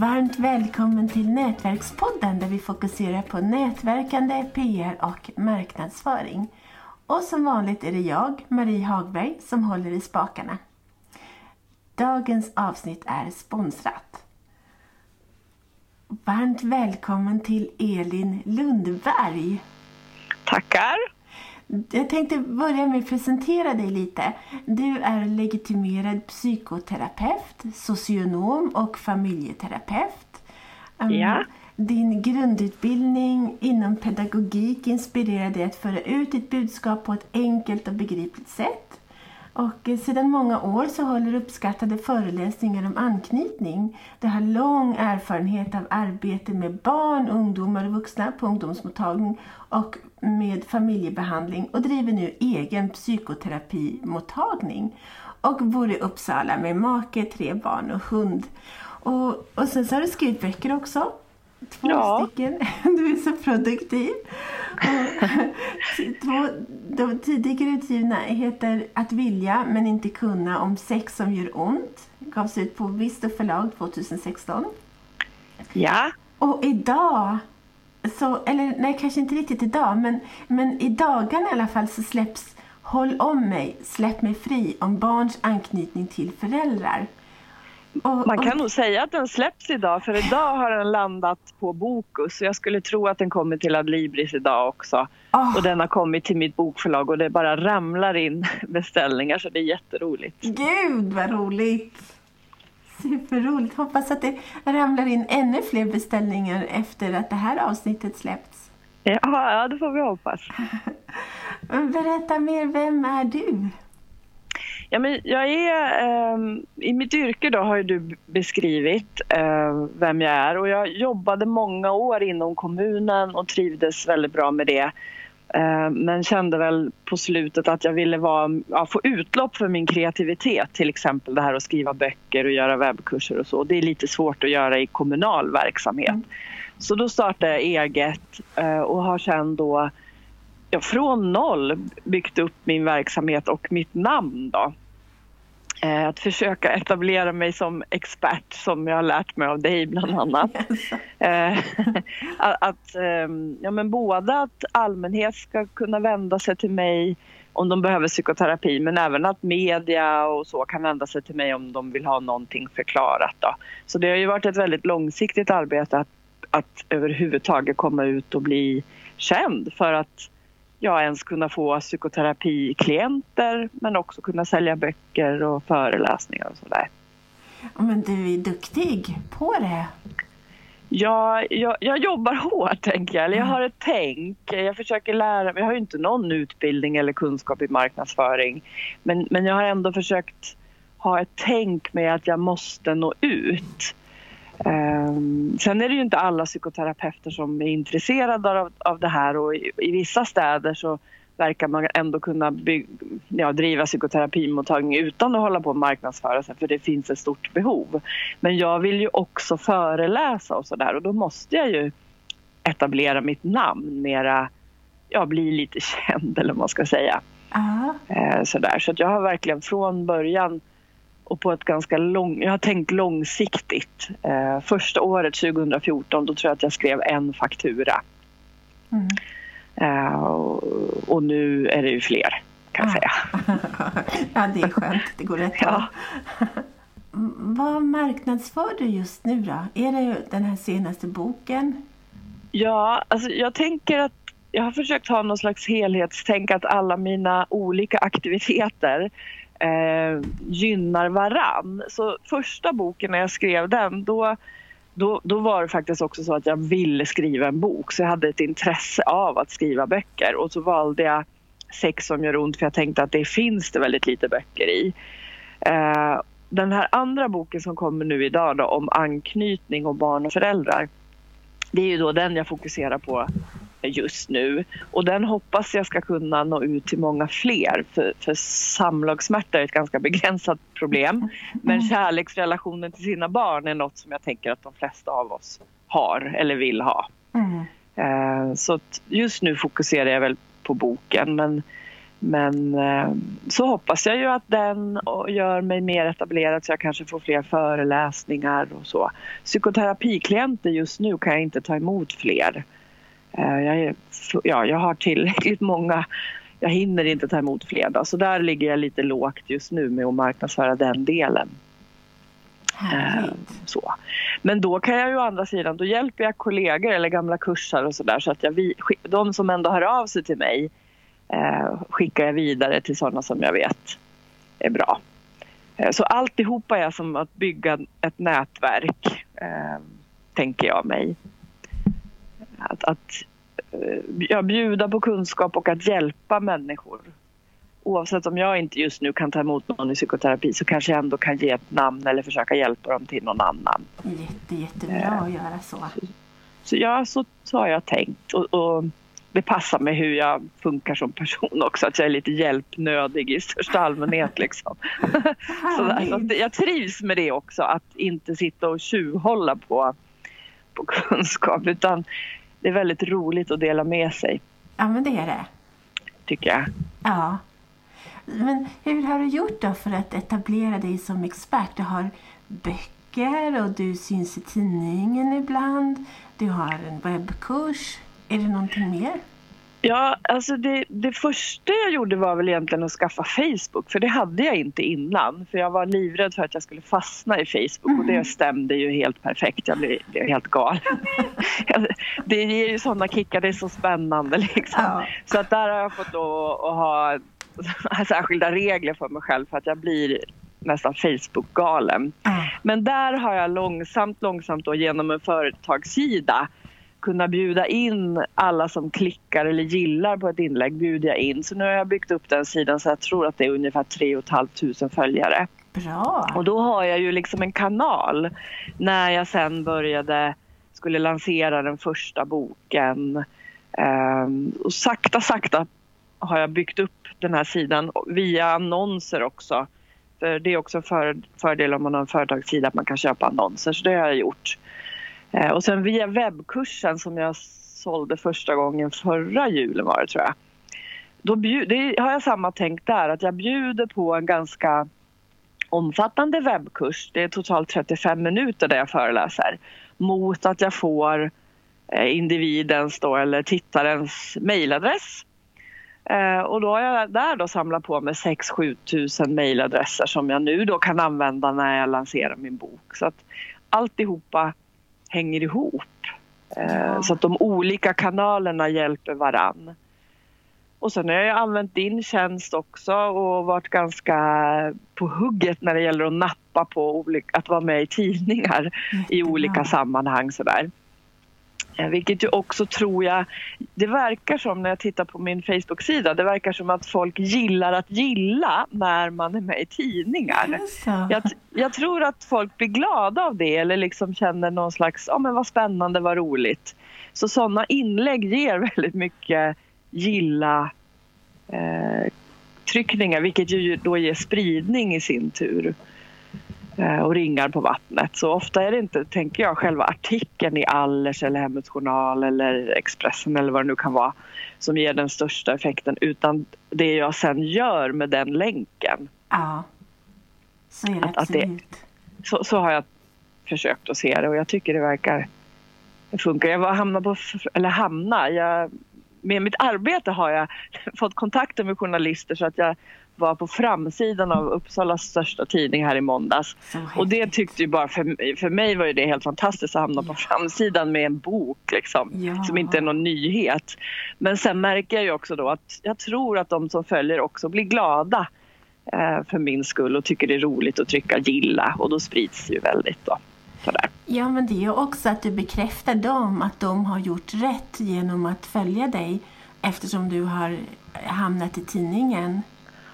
Varmt välkommen till Nätverkspodden där vi fokuserar på nätverkande, PR och marknadsföring. Och som vanligt är det jag, Marie Hagberg, som håller i spakarna. Dagens avsnitt är sponsrat. Varmt välkommen till Elin Lundberg. Tackar. Jag tänkte börja med att presentera dig lite. Du är legitimerad psykoterapeut, socionom och familjeterapeut. Um, ja. Din grundutbildning inom pedagogik inspirerar dig att föra ut ditt budskap på ett enkelt och begripligt sätt. Och sedan många år så håller uppskattade föreläsningar om anknytning. Du har lång erfarenhet av arbete med barn, ungdomar och vuxna på ungdomsmottagning och med familjebehandling och driver nu egen psykoterapimottagning. Och bor i Uppsala med make, tre barn och hund. Och, och sen så har du skrivit böcker också. Två ja. stycken. Du är så produktiv. Två, de tidigare utgivna heter Att vilja men inte kunna om sex som gör ont. Gavs ut på Visto förlag 2016. Ja. Och idag, så, eller nej kanske inte riktigt idag, men, men i dagarna i alla fall så släpps Håll om mig, släpp mig fri om barns anknytning till föräldrar. Och, Man kan och... nog säga att den släpps idag för idag har den landat på Bokus. Jag skulle tro att den kommer till Adlibris idag också. Oh. Och den har kommit till mitt bokförlag och det bara ramlar in beställningar så det är jätteroligt. Gud vad roligt! Superroligt! Hoppas att det ramlar in ännu fler beställningar efter att det här avsnittet släppts. Ja, ja det får vi hoppas. Berätta mer, vem är du? Ja, men jag är, eh, I mitt yrke då har du beskrivit eh, vem jag är och jag jobbade många år inom kommunen och trivdes väldigt bra med det. Eh, men kände väl på slutet att jag ville vara, ja, få utlopp för min kreativitet. Till exempel det här att skriva böcker och göra webbkurser och så. Det är lite svårt att göra i kommunal verksamhet. Mm. Så då startade jag eget eh, och har sen då ja, från noll byggt upp min verksamhet och mitt namn. Då. Eh, att försöka etablera mig som expert som jag har lärt mig av dig bland annat. Eh, att, ehm, ja, men både att allmänhet ska kunna vända sig till mig om de behöver psykoterapi men även att media och så kan vända sig till mig om de vill ha någonting förklarat. Då. Så det har ju varit ett väldigt långsiktigt arbete att, att överhuvudtaget komma ut och bli känd för att ja, ens kunna få psykoterapiklienter men också kunna sälja böcker och föreläsningar och sådär. Men du är duktig på det. Ja, jag, jag jobbar hårt tänker jag. Eller jag har ett tänk. Jag försöker lära mig. Jag har ju inte någon utbildning eller kunskap i marknadsföring. Men, men jag har ändå försökt ha ett tänk med att jag måste nå ut. Um, sen är det ju inte alla psykoterapeuter som är intresserade av, av det här och i, i vissa städer så verkar man ändå kunna bygga, ja, driva psykoterapimottagning utan att hålla på och marknadsföra sig för det finns ett stort behov. Men jag vill ju också föreläsa och sådär och då måste jag ju etablera mitt namn mera, ja bli lite känd eller vad man ska säga. Uh -huh. sådär. Så jag har verkligen från början och på ett ganska lång, jag har tänkt långsiktigt. Eh, första året 2014 då tror jag att jag skrev en faktura. Mm. Eh, och, och, nu är det ju fler kan jag säga. ja det är skönt, det går rätt ja. Vad marknadsför du just nu då? Är det den här senaste boken? Ja, alltså jag tänker att jag har försökt ha någon slags helhetstänk att alla mina olika aktiviteter eh, gynnar varann. Så första boken när jag skrev den då, då, då var det faktiskt också så att jag ville skriva en bok så jag hade ett intresse av att skriva böcker och så valde jag Sex som gör ont för jag tänkte att det finns det väldigt lite böcker i. Eh, den här andra boken som kommer nu idag då, om anknytning och barn och föräldrar det är ju då den jag fokuserar på just nu. Och den hoppas jag ska kunna nå ut till många fler. För, för samlagssmärta är ett ganska begränsat problem. Men mm. kärleksrelationen till sina barn är något som jag tänker att de flesta av oss har eller vill ha. Mm. Eh, så just nu fokuserar jag väl på boken men Men eh, så hoppas jag ju att den gör mig mer etablerad så jag kanske får fler föreläsningar och så. Psykoterapiklienter just nu kan jag inte ta emot fler. Eh, jag, är, ja, jag har tillräckligt många jag hinner inte ta emot fler då, så där ligger jag lite lågt just nu med att marknadsföra den delen. Härligt. Så. Men då kan jag ju å andra sidan, då hjälper jag kollegor eller gamla kursare och sådär så att jag, de som ändå hör av sig till mig eh, skickar jag vidare till sådana som jag vet är bra. Eh, så alltihopa är som att bygga ett nätverk, eh, tänker jag mig. Att, att eh, ja, bjuda på kunskap och att hjälpa människor. Oavsett om jag inte just nu kan ta emot någon i psykoterapi så kanske jag ändå kan ge ett namn eller försöka hjälpa dem till någon annan. Jätte, jättebra att göra så. Så ja, så, så har jag tänkt. Och, och det passar med hur jag funkar som person också, att jag är lite hjälpnödig i största allmänhet. Liksom. så, så jag trivs med det också, att inte sitta och tjuvhålla på, på kunskap utan det är väldigt roligt att dela med sig. Ja, men det är det. Tycker jag. Ja. Men hur har du gjort då för att etablera dig som expert? Du har böcker och du syns i tidningen ibland. Du har en webbkurs. Är det någonting mer? Ja, alltså det, det första jag gjorde var väl egentligen att skaffa Facebook för det hade jag inte innan. För jag var livrädd för att jag skulle fastna i Facebook och det mm. stämde ju helt perfekt. Jag blev, blev helt galen. det ger ju sådana kickar, det är så spännande liksom. Ja. Så att där har jag fått då att ha särskilda regler för mig själv för att jag blir nästan Facebook-galen. Mm. Men där har jag långsamt, långsamt då genom en företagssida kunna bjuda in alla som klickar eller gillar på ett inlägg bjuder jag in. Så nu har jag byggt upp den sidan så jag tror att det är ungefär 3 500 följare. Bra! Och då har jag ju liksom en kanal när jag sen började, skulle lansera den första boken. Um, och sakta, sakta har jag byggt upp den här sidan via annonser också. För det är också en för, fördel om man har en företagssida att man kan köpa annonser, så det har jag gjort. Eh, och sen via webbkursen som jag sålde första gången förra julen var det tror jag. Då bjud, det har jag samma tänk där, att jag bjuder på en ganska omfattande webbkurs. Det är totalt 35 minuter där jag föreläser. Mot att jag får eh, individens då, eller tittarens mejladress. Eh, och då har jag där då samlat på mig 6-7 tusen mejladresser som jag nu då kan använda när jag lanserar min bok. Så att alltihopa hänger ihop. Eh, ja. Så att de olika kanalerna hjälper varann. Och sen har jag använt din tjänst också och varit ganska på hugget när det gäller att nappa på olika, att vara med i tidningar i olika sammanhang. Sådär. Eh, vilket ju också tror jag, det verkar som när jag tittar på min Facebook-sida, det verkar som att folk gillar att gilla när man är med i tidningar. Jag, jag, tror att folk blir glada av det eller liksom känner någon slags, ja oh, men vad spännande, vad roligt. Så sådana inlägg ger väldigt mycket gilla eh, tryckningar vilket ju då ger spridning i sin tur. Eh, och ringar på vattnet. Så ofta är det inte, tänker jag, själva artikeln i Allers eller Hemmets Journal eller Expressen eller vad det nu kan vara som ger den största effekten utan det jag sen gör med den länken. Ja, så är det att, absolut. Att det, så, så har jag försökt att se det och jag tycker det verkar funka. Jag var hamna på, eller hamna, jag, med mitt arbete har jag fått kontakter med journalister så att jag var på framsidan av Uppsalas största tidning här i måndags. Och det tyckte ju bara för, för mig var det helt fantastiskt att hamna på framsidan med en bok liksom, ja. som inte är någon nyhet. Men sen märker jag ju också då att jag tror att de som följer också blir glada eh, för min skull och tycker det är roligt att trycka gilla och då sprids det ju väldigt då. Sådär. Ja, men det är ju också att du bekräftar dem att de har gjort rätt genom att följa dig eftersom du har hamnat i tidningen.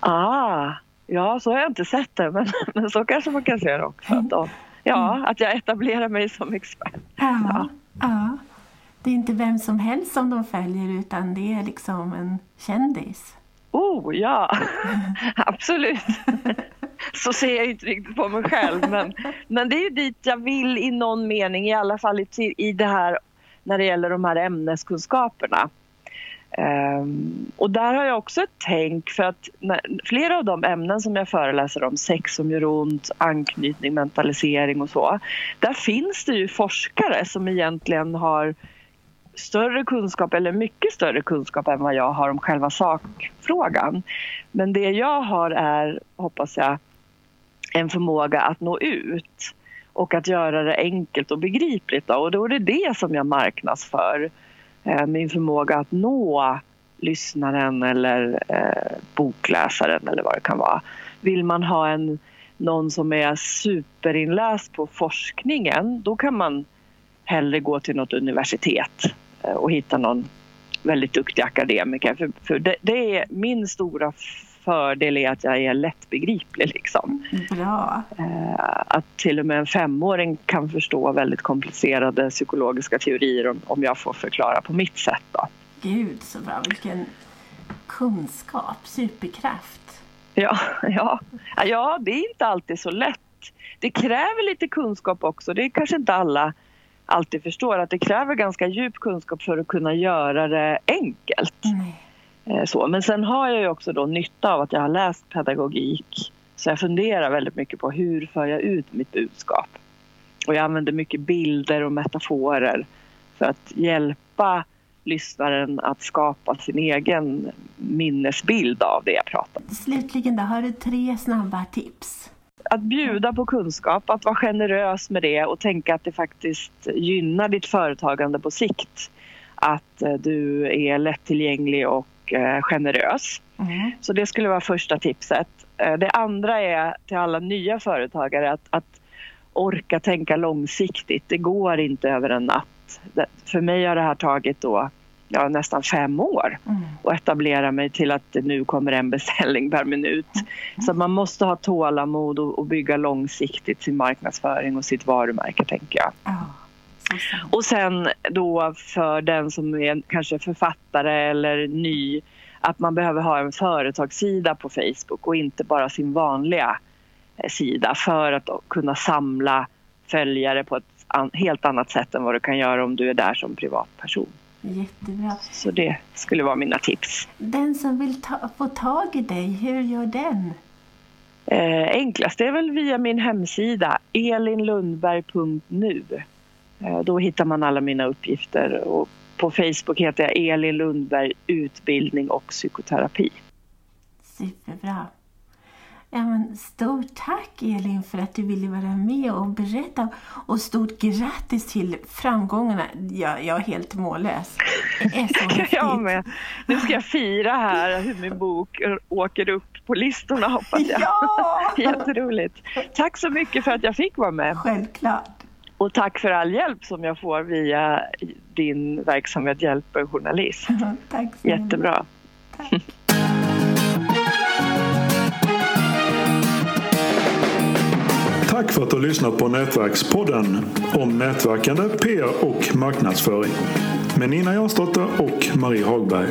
Ah, ja, så har jag inte sett det, men, men så kanske man kan se det också. Att då, ja, mm. att jag etablerar mig som expert. Ja, ja. ja. Det är inte vem som helst som de följer, utan det är liksom en kändis. Oh, ja, absolut. Så ser jag inte riktigt på mig själv, men, men det är ju dit jag vill i någon mening, i alla fall i, i det här när det gäller de här ämneskunskaperna. Um, och där har jag också ett tänk för att när, flera av de ämnen som jag föreläser om, sex som gör ont, anknytning, mentalisering och så. Där finns det ju forskare som egentligen har större kunskap eller mycket större kunskap än vad jag har om själva sakfrågan. Men det jag har är, hoppas jag, en förmåga att nå ut och att göra det enkelt och begripligt. Då. Och då är det det som jag marknadsför. Eh, min förmåga att nå lyssnaren eller eh, bokläsaren eller vad det kan vara. Vill man ha en, någon som är superinläst på forskningen då kan man hellre gå till något universitet eh, och hitta någon väldigt duktig akademiker. För, för det, det, är min stora fördel är att jag är lättbegriplig. Liksom. Bra. Eh, att till och med en femåring kan förstå väldigt komplicerade psykologiska teorier om, om jag får förklara på mitt sätt. Då. Gud så bra, vilken kunskap, superkraft. Ja, ja. ja, det är inte alltid så lätt. Det kräver lite kunskap också. Det är kanske inte alla alltid förstår att det kräver ganska djup kunskap för att kunna göra det enkelt. Nej. Eh, så. Men sen har jag ju också då nytta av att jag har läst pedagogik. Så jag funderar väldigt mycket på hur för jag ut mitt budskap. Och jag använder mycket bilder och metaforer för att hjälpa lyssnaren att skapa sin egen minnesbild av det jag pratar om. Slutligen då, har du tre snabba tips? Att bjuda på kunskap, att vara generös med det och tänka att det faktiskt gynnar ditt företagande på sikt. Att eh, du är lättillgänglig och Eh, generös. Mm. Så det skulle vara första tipset. Eh, det andra är till alla nya företagare att, att orka tänka långsiktigt. Det går inte över en natt. För mig har det här tagit då, ja, nästan fem år mm. att etablera mig till att det nu kommer en beställning per minut. Mm. Så man måste ha tålamod och, och bygga långsiktigt sin marknadsföring och sitt varumärke, tänker jag. Oh. Och sen då för den som är kanske författare eller ny att man behöver ha en företagssida på Facebook och inte bara sin vanliga eh, sida för att kunna samla följare på ett helt annat sätt än vad du kan göra om du är där som privatperson. Jättebra. Så det skulle vara mina tips. Den som vill ta, få tag i dig, hur gör den? Eh, enklast är väl via min hemsida elinlundberg.nu. Eh, då hittar man alla mina uppgifter och på Facebook heter jag Elin Lundberg utbildning och psykoterapi. Superbra. Ja, men stort tack Elin för att du ville vara med och berätta och stort grattis till framgångarna. Jag, jag är helt mållös. Det är så häftigt. jag med. Nu ska jag fira här hur min bok åker upp på listorna hoppas jag. Ja! Jätteroligt. Tack så mycket för att jag fick vara med. Självklart. Och tack för all hjälp som jag får via din verksamhet Hjälper journalist. tack så Jättebra. Tack. Tack för att du har lyssnat på Nätverkspodden om nätverkande, PR och marknadsföring med Nina Jansdotter och Marie Hagberg.